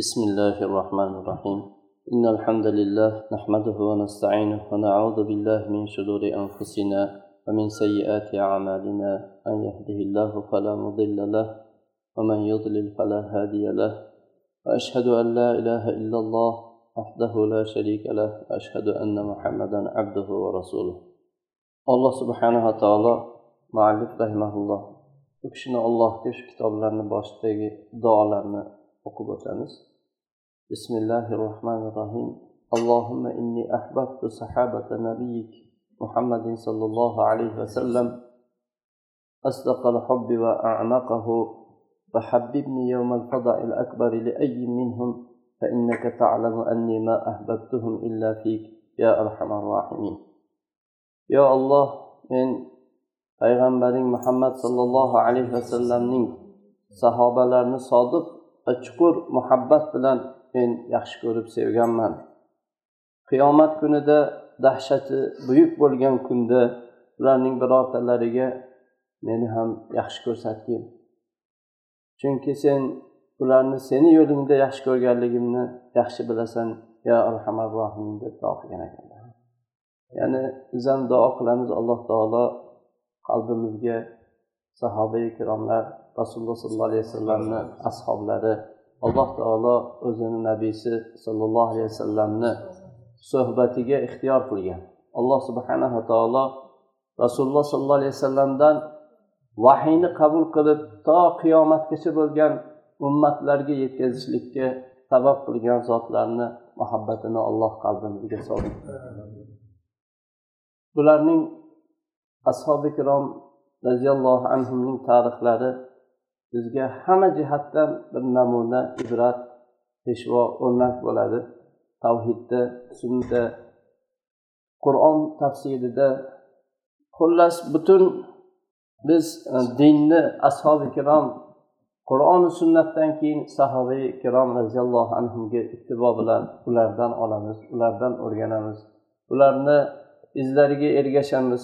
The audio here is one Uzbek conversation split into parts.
بسم الله الرحمن الرحيم إن الحمد لله نحمده ونستعينه ونعوذ بالله من شرور أنفسنا ومن سيئات أعمالنا من يهده الله فلا مضل له ومن يضلل فلا هادي له وأشهد أن لا إله إلا الله وحده لا شريك له وأشهد أن محمدا عبده ورسوله الله سبحانه وتعالى muallif rahimaulloh u kishini allohga shu kitoblarni boshidagi duolarni o'qib o'tamiz. Bismillahi rohmanir rohim اللهم إني أحببت صحابة نبيك محمد صلى الله عليه وسلم. أصدق الحب وأعمقه. فحببني يوم الفضاء الأكبر لأي منهم فإنك تعلم أني ما أحببتهم إلا فيك يا أرحم الراحمين. يا الله من payg'ambaring muhammad sollallohu alayhi vasallamning sahobalarni sodiq va chuqur muhabbat bilan men yaxshi ko'rib sevganman. Qiyomat kunida dahshati buyuk bo'lgan kunda ularning birortalariga meni ham yaxshi ko'rsatgin. Chunki sen ularni seni yo'lingda yaxshi ko'rganligimni yaxshi bilasan ya arhamar rohimin deb duo qilgan ekanlar. Ya'ni biz ham duo qilamiz alloh taolo qalbimizga sahoba ikromlar rasululloh sollallohu alayhi vasallamni ashoblari alloh taolo o'zini nabiysi sollallohu alayhi vasallamni suhbatiga ixtiyor qilgan. Alloh subhanava taolo rasululloh sollallohu alayhi vasallamdan vahiyni qabul qilib to qiyomatgacha bo'lgan ummatlarga yetkazishlikka sabab qilgan zotlarni muhabbatini alloh qalbimizga soldi. Bularning ashobi ikrom roziyallohu anhuning tarixlari bizga hamma jihatdan bir namuna ibrat peshvo o'rnak bo'ladi. Tavhidda sunnatda qur'on tafsirida xullas butun biz e, dinni ashobi ikrom qur'oni sunnatdan keyin sahoba ikrom roziyallohu anhuga ittibo bilan ulardan olamiz ulardan o'rganamiz. Ularni izlariga ergashamiz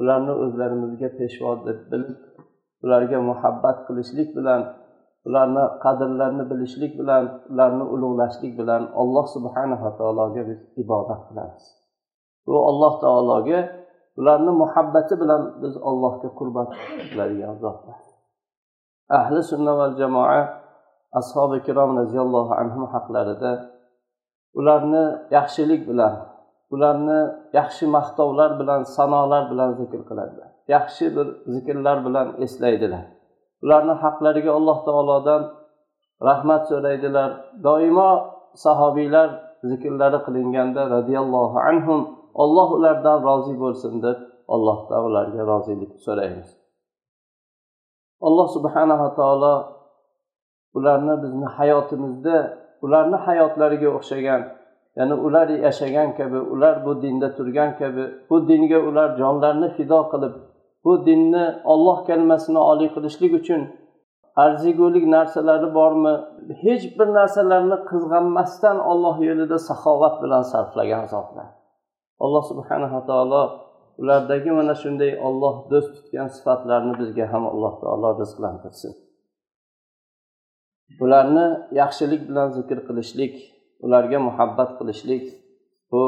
ularni o'zlarimizga peshvo deb bilib ularga muhabbat qilishlik bilan ularni qadrlarini bilishlik bilan ularni ulug'lashlik bilan alloh subhanava taologa biz ibodat qilamiz. Bu alloh taologa ularni muhabbati bilan biz allohga qurbat qiladigan zotlar. Ahli sunna va jamoa ashobi ikrom roziyallohu anhu haqlarida ularni yaxshilik bilan ularni yaxshi maqtovlar bilan sanolar bilan zikr qiladilar. Yaxshi bir zikrlar bilan eslaydilar. Ularni haqlariga alloh taolodan rahmat so'raydilar. Doimo sahobiylar zikrlari qilinganda roziyallohu anhum olloh ulardan rozi bo'lsin deb allohdan ularga rozilik so'raymiz. Alloh subhanava taolo ularni bizni hayotimizda ularni hayotlariga o'xshagan ya'ni ular yashagan kabi ular bu dinda turgan kabi bu dinga ular jonlarini fido qilib bu dinni olloh kalimasini oliy qilishlik uchun arzigulik narsalari bormi? Hech bir narsalarni qizg'anmasdan olloh yo'lida saxovat bilan sarflagan zotlar. Alloh subhanava taolo ulardagi mana shunday olloh do'st tutgan sifatlarni bizga ham alloh taolo rizqlantirsin. Ularni yaxshilik bilan zikr qilishlik ularga muhabbat qilishlik bu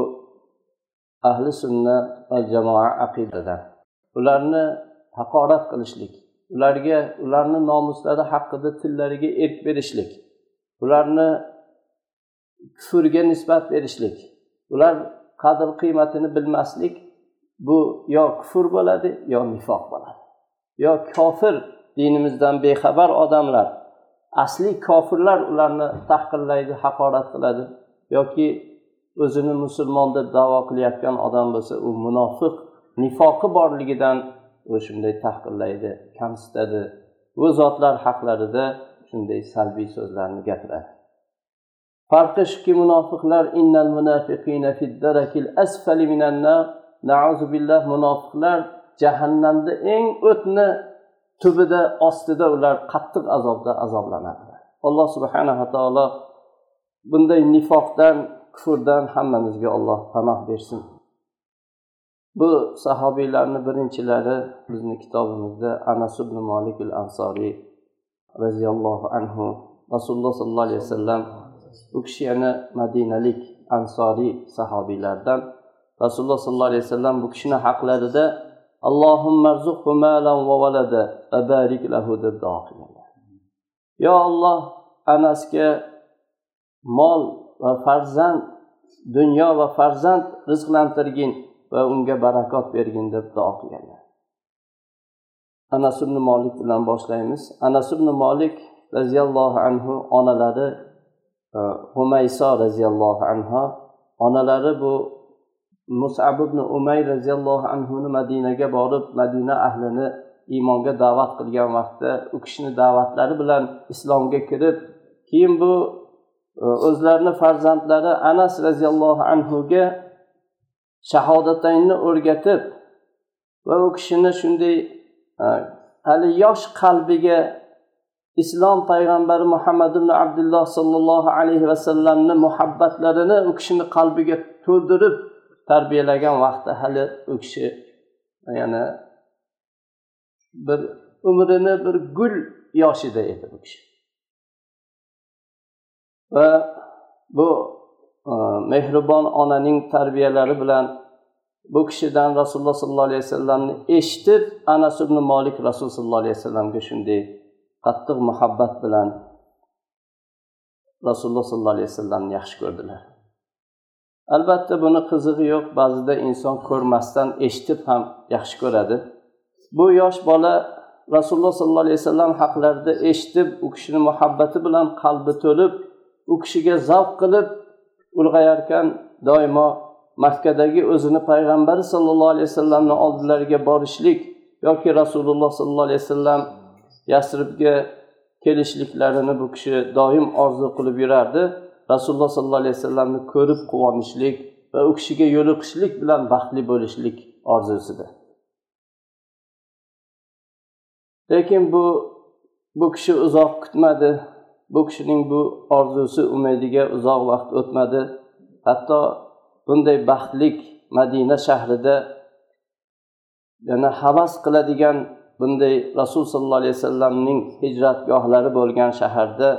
ahli sunna va jamoa aqidadan ularni haqorat qilishlik ularga ularni nomuslari haqida tillariga erk berishlik ularni kufrga nisbat berishlik ular qadr qiymatini bilmaslik bu yo kufr bo'ladi yo nifoq bo'ladi. Yo kofir dinimizdan bexabar odamlar asli kofirlar ularni tahqirlaydi haqorat qiladi yoki o'zini musulmon deb davo qilayotgan odam bo'lsa u munofiq nifoqi borligidan u shunday tahqirlaydi kamsitadi. Bu zotlar haqlarida shunday salbiy so'zlarni gapiradi. Farqi shuki munofiqlar innal munafiqina fiddarakil asfali minan nar. Nauzu billah munofiqlar jahannamda eng o'tni tubida ostida ular qattiq azobda azoblanadilar alloh subhanava taolo bunday nifoqdan kufrdan hammamizga olloh panoh bersin. Bu sahobiylarni birinchilari bizni kitobimizda anas ibn molik al ansoriy roziyallohu anhu rasululloh sollallohu alayhi vasallam u kishi yana madinalik ansoriy sahobiylardan rasululloh sollallohu alayhi vasallam bu kishini haqlarida yo olloh anasga mol va farzand dunyo va farzand rizqlantirgin. Va unga barakot bergin deb duo qilganlar. Anas ibn molik bilan boshlaymiz. Anas ibn molik roziyallohu anhu onalari e, humayso roziyallohu anhu onalari bu musab ibn umay roziyallohu anhuni madinaga borib madina ahlini iymonga da'vat qilgan vaqtda u kishini da'vatlari bilan islomga kirib keyin bu e, o'zlarini farzandlari anas roziyallohu anhuga shahodataynni o'rgatib va u kishini shunday hali yosh qalbiga islom payg'ambari muhammad ibn abdulloh sollallohu alayhi vasallamni muhabbatlarini u kishini qalbiga to'ldirib tarbiyalagan vaqtda hali u kishi yana bir umrini bir gul yoshida edi u kishi. Va bu mehribon onaning tarbiyalari bilan bu kishidan rasululloh sollallohu alayhi vasallamni eshitib anas ibn molik rasululloh sollallohu alayhi vasallamga shunday qattiq muhabbat bilan rasululloh sollallohu alayhi vasallamni yaxshi ko'rdilar. Albatta buni qizig'i yo'q ba'zida inson ko'rmasdan eshitib ham yaxshi ko'radi. Bu yosh bola rasululloh sollallohu alayhi vasallam haqlarida eshitib u kishini muhabbati bilan qalbi to'lib u kishiga zavq qilib ulg'ayarkan doimo makkadagi o'zini payg'ambari sollallohu alayhi vasallamni oldilariga borishlik yoki rasululloh sollallohu alayhi vasallam yasribga kelishliklarini bu kishi doim orzu qilib yurardi. Rasululloh sollallohu alayhi vasallamni ko'rib quvonishlik va u kishiga yo'liqishlik bilan baxtli bo'lishlik orzusida. Lekin bu bu kishi uzoq kutmadi. Bu kishining bu orzusi umidiga uzoq vaqt o'tmadi. Hatto bunday baxtlik madina shahrida yana havas qiladigan bunday rasul sollallohu alayhi vasallamning hijratgohlari bo'lgan shaharda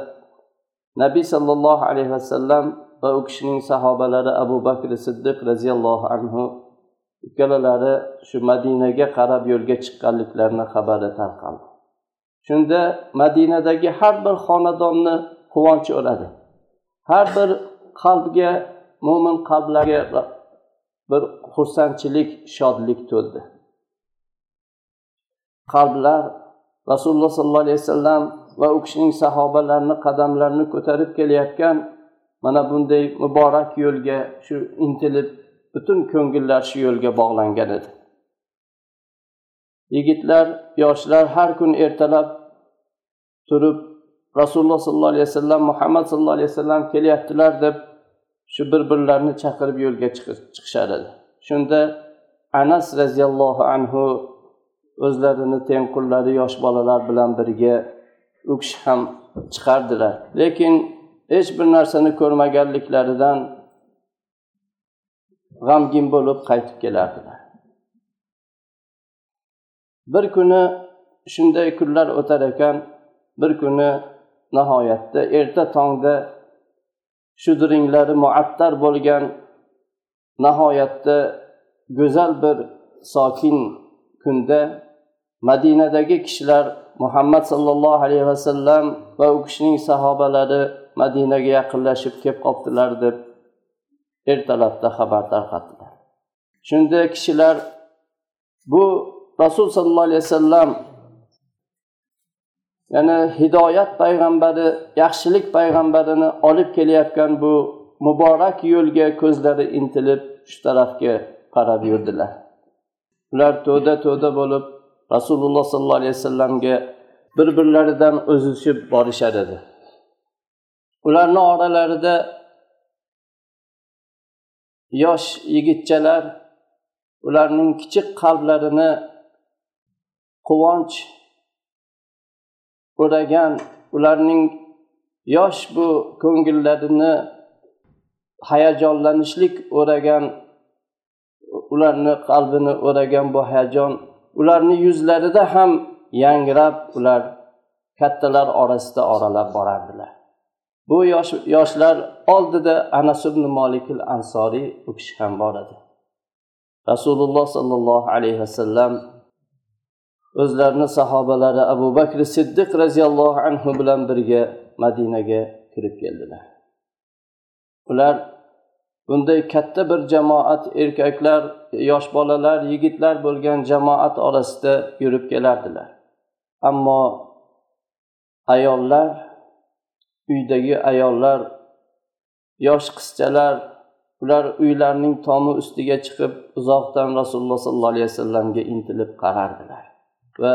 nabiy sollallohu alayhi vasallam va u kishining sahobalari abu bakr siddiq roziyallohu anhu ikkalalari shu madinaga qarab yo'lga chiqqanliklarini xabari tarqaldi. Shunda madinadagi har bir xonadonni quvonch o'radi har bir qalbga mo'min qalblarga bir xursandchilik shodlik to'ldi. Qalblar rasululloh sollallohu alayhi vasallam va u kishining sahobalarini qadamlarini ko'tarib kelayotgan mana bunday muborak yo'lga shu intilib butun ko'ngillar shu yo'lga bog'langan edi. Yigitlar yoshlar har kun ertalab turib rasululloh sollallohu alayhi vasallam muhammad sallallohu alayhi vasallam kelyaptilar deb shu bir birlarini chaqirib yo'lga chiqishar edi. Shunda anas roziyallohu anhu o'zlarini tengqurlari yosh bolalar bilan birga u kishi ham chiqardilar. Lekin hech bir narsani ko'rmaganliklaridan g'amgin bo'lib qaytib kelardilar. Bir kuni shunday kunlar o'tar ekan bir kuni nihoyatda erta tongda shudringlari muattar bo'lgan nihoyatda go'zal bir sokin kunda madinadagi kishilar muhammad sollallohu alayhi vasallam va u kishining sahobalari madinaga yaqinlashib kelib qolibdilar deb ertalabda xabar tarqatdilar shunda kishilar bu rasul sollallohu alayhi vasallam ya'ni hidoyat payg'ambari yaxshilik payg'ambarini olib kelayotgan bu muborak yo'lga ko'zlari intilib shu tarafga qarab yurdilar. Ular to'da to'da bo'lib rasululloh sollallohu alayhi vasallamga bir birlaridan o'zishib borishar edi. Ularni oralarida yosh yigitchalar ularning kichik qalblarini quvonch o'ragan ularning yosh bu ko'ngillarini hayajonlanishlik o'ragan ularni qalbini o'ragan bu hayajon ularni yuzlarida ham yangrab ular kattalar orasida oralab borardilar. Bu yosh yoshlar oldida anas ibn molikil ansoriy u kishi ham bor edi. Rasululloh sollallohu alayhi vasallam o'zlarini sahobalari abu bakr siddiq roziyallohu anhu bilan birga madinaga kirib keldilar. Ular bunday katta bir jamoat erkaklar yosh bolalar yigitlar bo'lgan jamoat orasida yurib kelardilar. Ammo ayollar uydagi ayollar yosh qizchalar ular uylarining tomi ustiga chiqib uzoqdan rasululloh sollallohu alayhi vasallamga intilib qarardilar. Va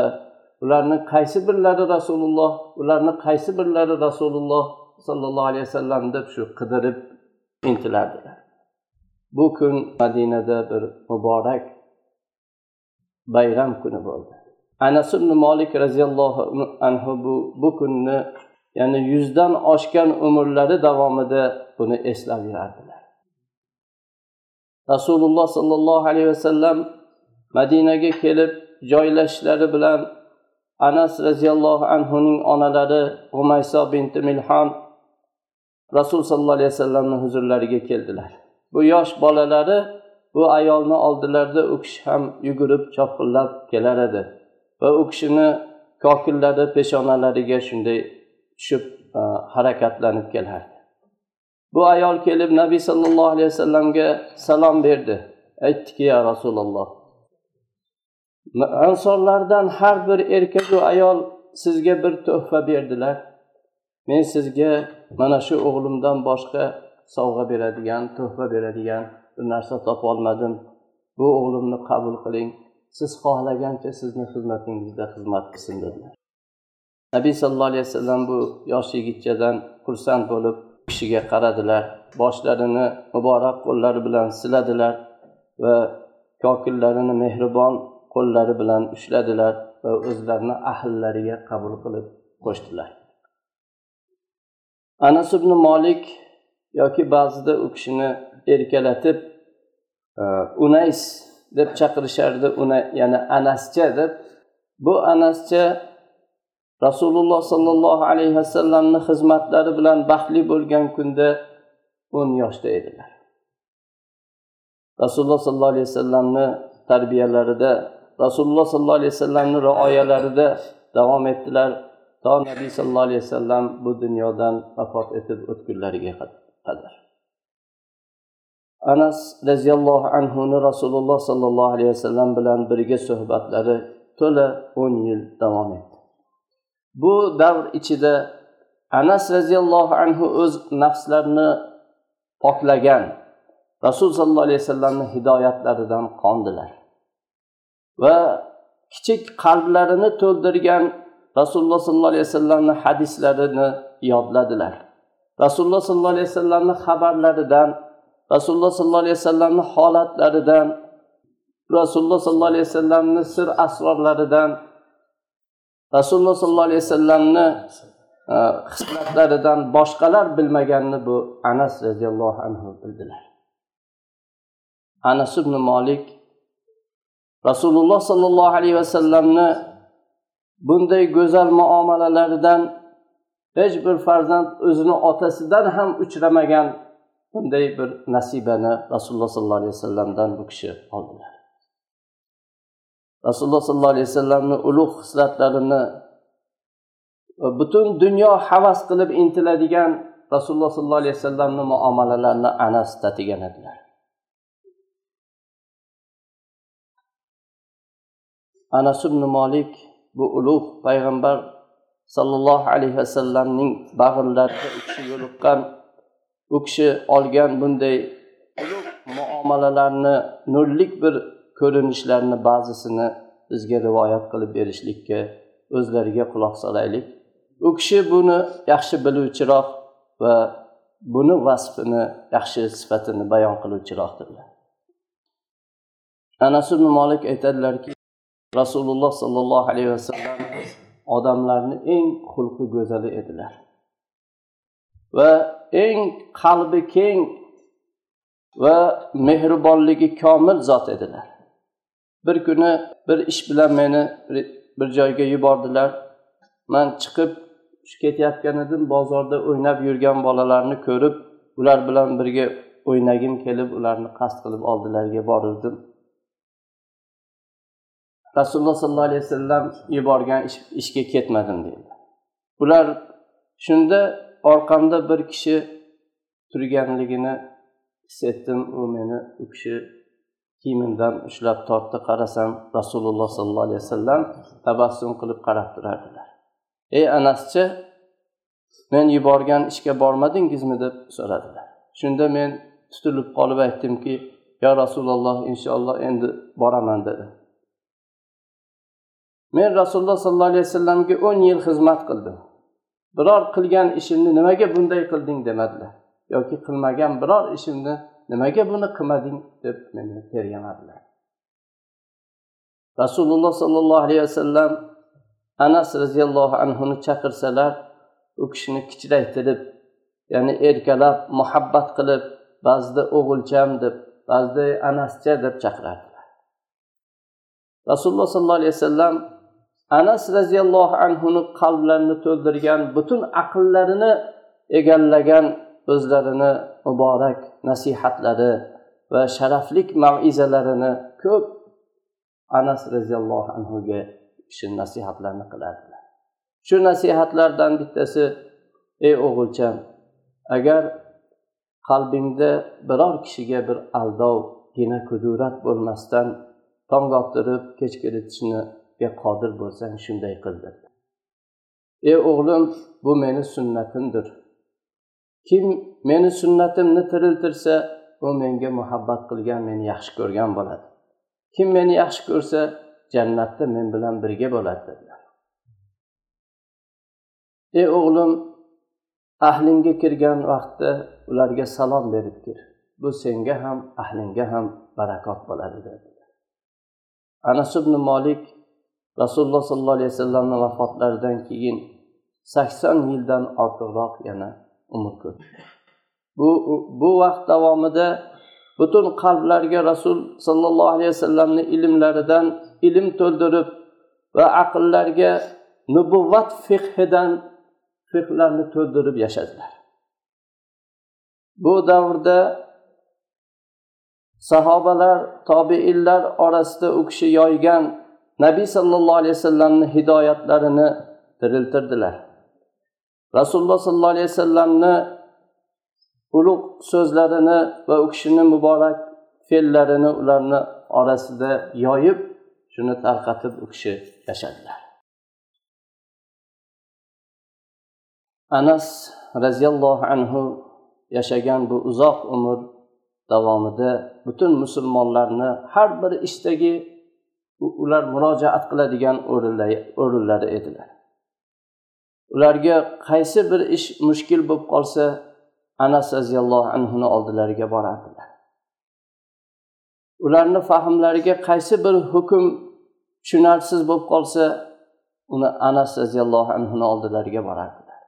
ularni qaysi birlari rasululloh ularni qaysi birlari rasululloh sollallohu alayhi vasallam deb shu qidirib intilardilar. Bu kun madinada bir muborak bayram kuni bo'ldi. Anas ibn molik roziyallohu anhu bu bu kunni ya'ni yuzdan oshgan umrlari davomida buni eslab yurardilar. Rasululloh sollallohu alayhi vasallam madinaga kelib joylashishlari bilan anas roziyallohu anhuning onalari umayso binti milhon rasul sollallohu alayhi vasallamni huzurlariga keldilar. Bu yosh bolalari bu ayolni oldilarida u kishi ham yugurib chopqillab kelar edi va u kishini kokillari peshonalariga shunday tushib e, harakatlanib kelardi. Bu ayol kelib nabiy sollallohu alayhi vasallamga salom berdi. Aytdiki ya rasululloh ansorlardan har bir erkaku ayol sizga bir tuhfa berdilar. Men sizga mana shu o'g'limdan boshqa sovg'a beradigan tuhfa beradigan bir narsa topolmadim bu o'g'limni qabul qiling. Siz xohlagancha sizni xizmatingizda xizmat qilsin dedilar. Nabiy sallallohu alayhi vasallam bu yosh yigitchadan xursand bo'lib kishiga qaradilar. Boshlarini muborak qo'llari bilan siladilar va kokillarini mehribon qo'llari bilan ushladilar va o'zlarini ahllariga qabul qilib qo'shdilar. Anas ibn molik yoki ba'zida u kishini erkalatib unays deb chaqirishardi. Uni ya'ni anascha deb. Bu anascha rasululloh sollallohu alayhi vasallamni xizmatlari bilan baxtli bo'lgan kunda o'n yoshda edilar. Rasululloh sollallohu alayhi vasallamni tarbiyalarida rasululloh sollallohu alayhi vasallamni rioyalarida davom etdilar. To nabiy sallallohu alayhi vasallam bu dunyodan vafot etib o'tgunlariga qadar. Anas roziyallohu anhuni rasululloh sollallohu alayhi vasallam bilan birga suhbatlari to'la o'n yil davom etdi. Bu davr ichida anas roziyallohu anhu o'z nafslarini poklagan rasul sollallohu alayhi vasallamni hidoyatlaridan qondilar. Va kichik qalblarini to'ldirgan rasululloh sollallohu alayhi vasallamni hadislarini yodladilar. Rasululloh sollallohu alayhi vasallamni xabarlaridan rasululloh sollallohu alayhi vasallamni holatlaridan rasululloh sollallohu alayhi vasallamni sir asrorlaridan rasululloh sollallohu alayhi vasallamni hislatlaridan e, boshqalar bilmaganini bu anas roziyallohu anhu bildilar. Anas ibn molik rasululloh sollallohu alayhi vasallamni bunday go'zal muomalalaridan hech bir farzand o'zini otasidan ham uchramagan bunday bir nasibani rasululloh sollallohu alayhi vasallamdan bu kishi oldilar. Rasululloh sollallohu alayhi vasallamni ulug' hislatlarini butun dunyo havas qilib intiladigan rasululloh sollallohu alayhi vasallamni muomalalarini anas tatigan edilar. Anas ibn molik bu ulug' payg'ambar sollallohu alayhi vasallamning bag'rlarida u kishi yo'liqqan u kishi olgan bunday ulug' muomalalarni nurlik bir ko'rinishlarni ba'zisini bizga rivoyat qilib berishlikka o'zlariga quloq solaylik. U kishi buni yaxshi biluvchiroq va buni vasfini yaxshi sifatini bayon qiluvchiroqdirlar. Anas ibn molik aytadilarki rasululloh sollallohu alayhi vasallam odamlarni eng xulqi go'zali edilar. Va eng qalbi keng va mehribonligi komil zot edilar. Bir kuni bir ish bilan meni bir joyga yubordilar. Man chiqib ketayotgan edim bozorda o'ynab yurgan bolalarni ko'rib ular bilan birga o'ynagim kelib ularni qasd qilib oldilariga boruvdim. Rasululloh sollallohu alayhi vasallam yuborgan ishga ketmadim deydi. Ular shunda orqamda bir kishi turganligini his etdim. U meni u kishi kiyimimdan ushlab tortdi. Qarasam rasululloh sollallohu alayhi vasallam tabassum qilib qarab turardilar ey anaschi men yuborgan ishga bormadingizmi? deb so'radilar. Shunda men tutilib qolib aytdimki yo rasululloh inshaalloh endi boraman dedi. Men rasululloh sollallohu alayhi vasallamga o'n yil xizmat qildim. Biror qilgan ishimni nimaga bunday qilding demadilar. Yoki qilmagan biror ishimni nimaga buni qilmading deb meni tergamadilar. Rasululloh sollallohu alayhi vasallam anas roziyallohu anhuni chaqirsalar u kishini kichraytirib ya'ni erkalab muhabbat qilib ba'zida o'g'ilcham deb ba'zida anascha deb chaqirardilar. Rasululloh sollallohu alayhi vasallam anas roziyallohu anhuni qalblarini to'ldirgan butun aqllarini egallagan o'zlarini muborak nasihatlari va sharaflik mavizalarini ko'p anas roziyallohu anhuga kishi nasihatlarni qilardilar shu nasihatlardan bittasi ey o'g'ilcham agar qalbingda biror kishiga bir aldov gina kudurat bo'lmasdan tong ottirib kech kiritishniga qodir bo'lsang shunday qil dedi. Ey o'g'lim bu meni sunnatimdir kim meni sunnatimni tiriltirsa u menga muhabbat qilgan meni yaxshi ko'rgan bo'ladi. Kim meni yaxshi ko'rsa jannatda men bilan birga bo'ladi dedilar. Ey o'g'lim ahlingga kirgan vaqtda ularga salom berib kir. Bu senga ham ahlingga ham barakot bo'ladi dedilar. Anas ibn molik rasululloh sollallohu alayhi vasallamni vafotlaridan keyin sakson yildan ortiqroq yana umr ko'rdi. Bu bu vaqt davomida butun qalblarga rasul sollallohu alayhi vasallamni ilmlaridan ilm to'ldirib va aqllarga nubuvvat fiqhidan fiqlarni to'ldirib yashadilar. Bu davrda sahobalar tobeinlar orasida u kishi yoygan nabiy sollallohu alayhi vasallamni hidoyatlarini tiriltirdilar. Rasululloh sollallohu alayhi vasallamni ulug' so'zlarini va u kishini muborak fe'llarini ularni orasida yoyib shuni tarqatib u kishi yashadilar. Anas roziyallohu anhu yashagan bu uzoq umr davomida butun musulmonlarni har bir ishdagi ular murojaat qiladigan o'rinlari edilar. Ularga qaysi bir ish mushkul bo'lib qolsa anas roziyallohu anhuni oldilariga borardilar. Ularni fahmlariga qaysi bir hukm tushunarsiz bo'lib qolsa uni anas roziyallohu anhuni oldilariga borardilar.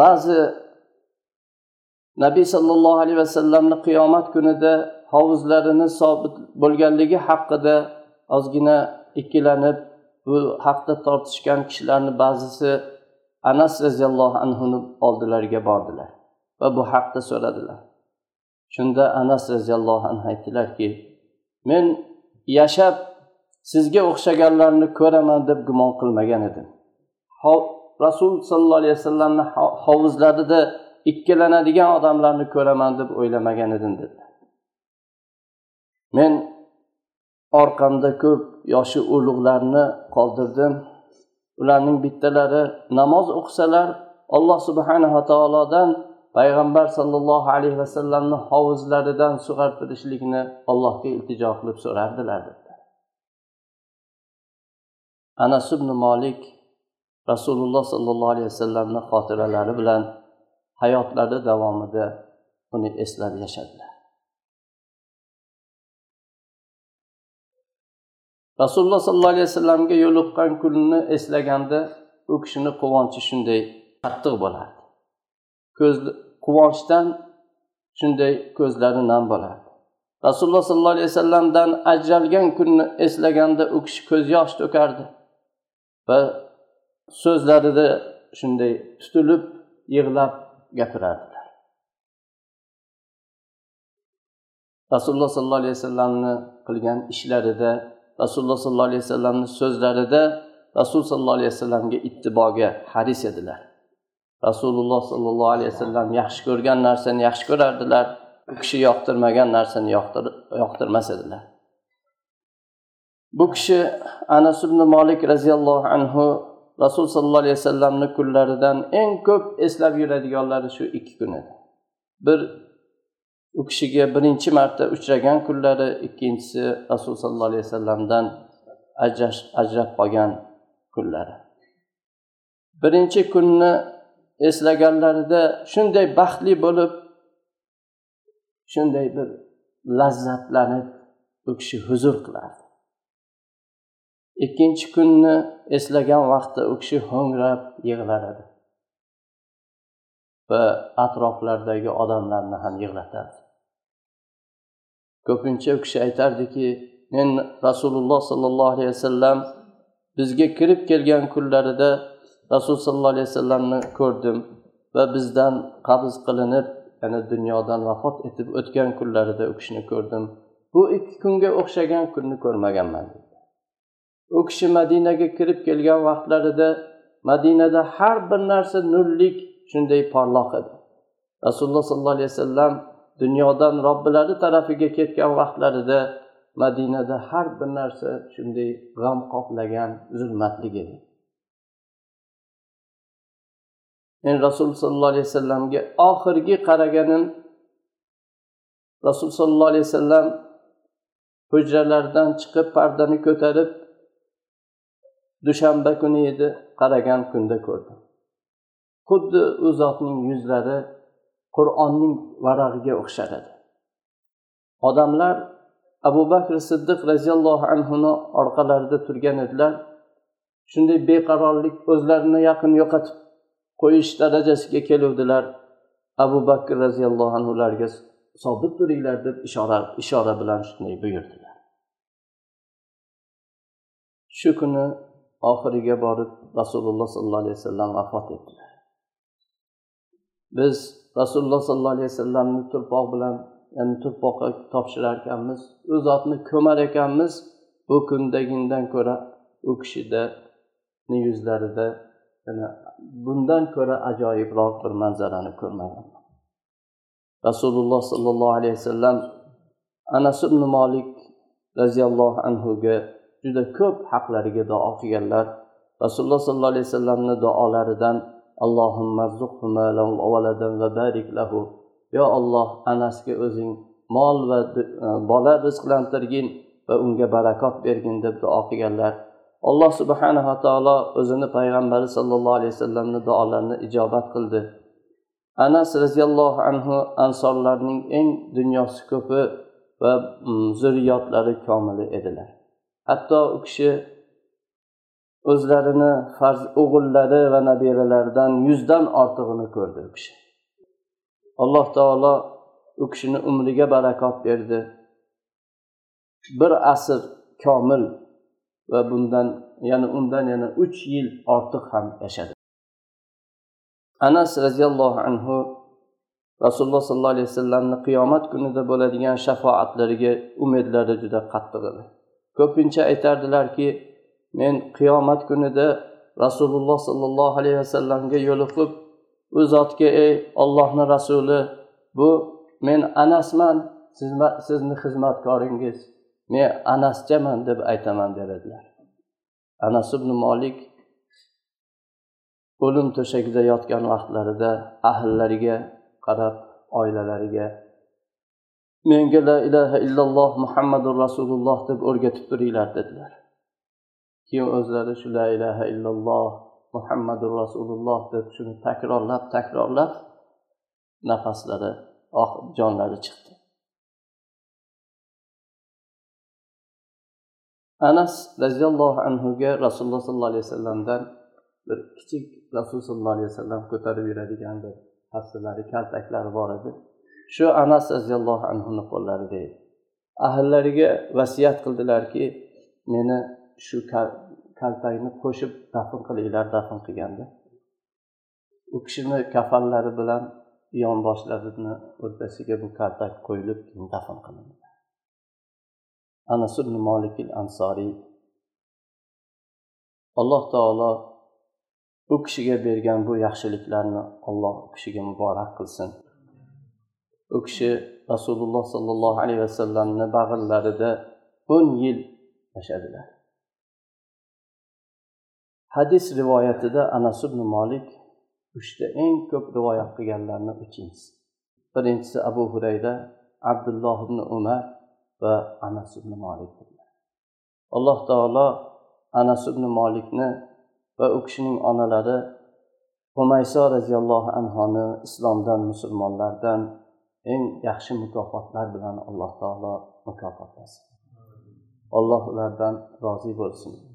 Ba'zi nabiy sollallohu alayhi vasallamni qiyomat kunida hovuzlarini sobit bo'lganligi haqida ozgina ikkilanib bu haqda tortishgan kishilarni ba'zisi anas roziyallohu anhuni oldilariga bordilar va bu haqda so'radilar. Shunda anas roziyallohu anhu aytdilarki men yashab sizga o'xshaganlarni ko'raman deb gumon qilmagan edim. Rasul sollallohu alayhi vasallamni hovuzlarida ikkilanadigan odamlarni ko'raman deb o'ylamagan edim dedi. Men orqamda ko'p yoshi ulug'larni qoldirdim. Ularning bittalari namoz o'qisalar alloh subhanava taolodan payg'ambar sollallohu alayhi vasallamni hovuzlaridan sug'artirishlikni allohga iltijo qilib so'rardilar dedi. Anas ibn molik rasululloh sollallohu alayhi vasallamni xotiralari bilan hayotlari davomida uni eslab yashadilar. Rasululloh sollallohu alayhi vasallamga yo'liqqan kunni eslaganda u kishini quvonchi shunday qattiq bo'lardi. Ko'z quvonchdan shunday ko'zlari nam bo'lardi. Rasululloh sollallohu alayhi vasallamdan ajralgan kunni eslaganda u kishi ko'z yosh to'kardi va so'zlarida shunday tutilib yig'lab gapirardilar rasululloh sollallohu alayhi vasallamni qilgan ishlarida rasululloh sollallohu alayhi vasallamni so'zlarida rasul sollallohu alayhi vasallamga ittiboga haris edilar. Rasululloh sollallohu alayhi vasallam yaxshi ko'rgan narsani yaxshi ko'rardilar u kishi yoqtirmagan narsani yoqtirmas edilar. Bu kishi anas ibn molik roziyallohu anhu rasul sollallohu alayhi vasallamni kunlaridan eng ko'p eslab yuradiganlari shu ikki kun edi. Bir u kishiga birinchi marta uchragan kunlari ikkinchisi rasul sollallohu alayhi vasallamdan ajrab qolgan kunlari. Birinchi kunni eslaganlarida shunday baxtli bo'lib shunday bir lazzatlanib u kishi huzur qilardi. Ikkinchi kunni eslagan vaqtda u kishi ho'ngrab yig'lar edi va atroflardagi odamlarni ham yig'latardi. Ko'pincha u kishi aytardiki men rasululloh sollallohu alayhi vasallam bizga kirib kelgan kunlarida rasul sollallohu alayhi vasallamni ko'rdim va bizdan qabz qilinib ya'ni dunyodan vafot etib o'tgan kunlarida u kishini ko'rdim. Bu ikki kunga o'xshagan kunni ko'rmaganman. U kishi madinaga kirib kelgan vaqtlarida madinada har bir narsa nurlik shunday porloq edi. Rasululloh sollallohu alayhi vasallam dunyodan robbilari tarafiga ketgan vaqtlarida madinada har bir narsa shunday g'am qoplagan zulmatlik edi. Men rasululloh sollallohu alayhi vasallamga oxirgi qaraganim rasul sollallohu alayhi vasallam hujralaridan chiqib pardani ko'tarib dushanba kuni edi qaragan kunda ko'rdim. Xuddi u zotning yuzlari qur'onning varag'iga o'xshar edi odamlar abu bakr siddiq roziyallohu anhuni orqalarida turgan edilar. Shunday beqarorlik o'zlarini yaqin yo'qotib qo'yish darajasiga keluvdilar. Abu bakr roziyallohu anhu ularga sobit turinglar deb ishora ishora bilan shunday buyurdilar. Shu kuni oxiriga borib rasululloh sollallohu alayhi vasallam vafot etdilar. Biz rasululloh sollallohu alayhi vasallamni turpoq bilan ya'ni turpoqqa topshirar ekanmiz u zotni ko'mar ekanmiz. Bu kundagidan ko'ra u kishida yuzlarida bundan ko'ra ajoyibroq bir manzarani ko'rmaganman. Rasululloh sollallohu alayhi vasallam anas ibn molik roziyallohu anhuga juda ko'p haqlariga duo qilganlar. Rasululloh sollallohu alayhi vasallamni duolaridan allohumma va barik lahu. Yo olloh anasga o'zing mol va e, bola rizqlantirgin va unga barakot bergin deb duo qilganlar. Alloh subhanava taolo o'zini payg'ambari sollallohu alayhi vasallamni duolarini ijobat qildi. Anas roziyallohu anhu ansorlarning eng dunyosi ko'pi va zurriyotlari komili edilar. Hatto u kishi o'zlarini farz o'g'illari va nabiralaridan yuzdan ortig'ini ko'rdi u kishi. Alloh taolo u kishini umriga barakot berdi. Bir asr komil va bundan yana undan yana uch yil ortiq ham yashadi. Anas roziyallohu anhu rasululloh sollallohu alayhi vasallamni qiyomat kunida bo'ladigan shafoatlariga umidlari juda qattiq edi. Ko'pincha aytardilarki men qiyomat kunida rasululloh sollallohu alayhi vasallamga yo'liqib u zotga ey ollohni rasuli bu men anasman sizni xizmatkoringiz men anaschaman deb aytaman der edilar anas ibn molik o'lim to'shagida yotgan vaqtlarida ahllariga qarab oilalariga menga la ilaha illalloh muhammadu rasululloh deb o'rgatib turinglar dedilar. Keyin o'zlari shu la ilaha illalloh muhammadu rasululloh deb shuni takrorlab takrorlab nafaslari oh jonlari chiqdi. Anas roziyallohu anhuga rasululloh sollallohu alayhi vasallamdan bir kichik rasululloh sollallohu alayhi vasallam ko'tarib yuradigan bir hassalari kaltaklari bor edi. Shu anas roziyallohu anhuni qo'llarida edi ahllariga vasiyat qildilarki meni shu kaltakni qo'shib dafn qilinglar dafn qilganda. U kishini kafanlari bilan yonboshlarini o'rtasiga bu kaltak qo'yilib keyin dafn qilindi. Anas ibn molik ansoriy alloh taolo u kishiga bergan bu yaxshiliklarni olloh u kishiga muborak qilsin. U kishi rasululloh sollallohu alayhi vasallamni bag'rlarida o'n yil yashadilar. Hadis rivoyatida anas ibn molik uchta eng ko'p rivoyat qilganlarni uchinchisi. Birinchisi abu hurayra abdulloh ibn umar va anas ibn molik alloh taolo anas ibn molikni va u kishining onalari umayso roziyallohu anhoni islomdan musulmonlardan eng yaxshi mukofotlar bilan alloh taolo mukofotlasin alloh ulardan rozi bo'lsin.